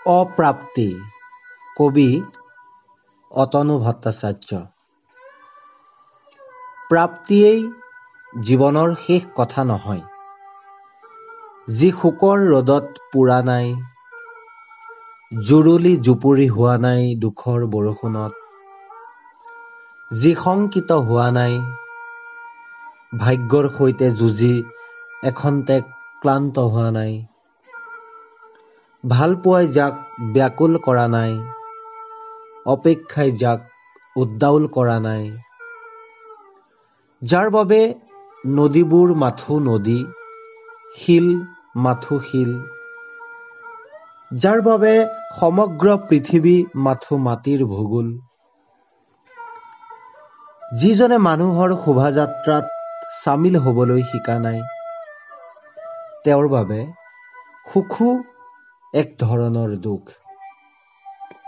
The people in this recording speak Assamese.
অপ্ৰাপ্তি। কবি অতনু ভট্টাচাৰ্য। প্ৰাপ্তিয়েই জীৱনৰ শেষ কথা নহয়। যি শোকৰ ৰ'দত পোৰা নাই জুৰুলি জুপুৰি হোৱা নাই দুখৰ বৰষুণত যি শংকিত হোৱা নাই ভাগ্যৰ সৈতে যুঁজি এখন্তেক ক্লান্ত হোৱা নাই। ভালপোৱাই যাক ব্যাকুল কৰা নাই অপেক্ষাই যাক উদ্বাউল কৰা নাই। যাৰ বাবে নদীবোৰ মাথো নদী শিল মাথো শিল। যাৰ বাবে সমগ্ৰ পৃথিৱী মাথো মাটিৰ ভূগোল। যিজনে মানুহৰ শোভাযাত্ৰাত চামিল হবলৈ শিকা নাই তেওঁৰ বাবে সুখো এক ধৰণৰ দুখ।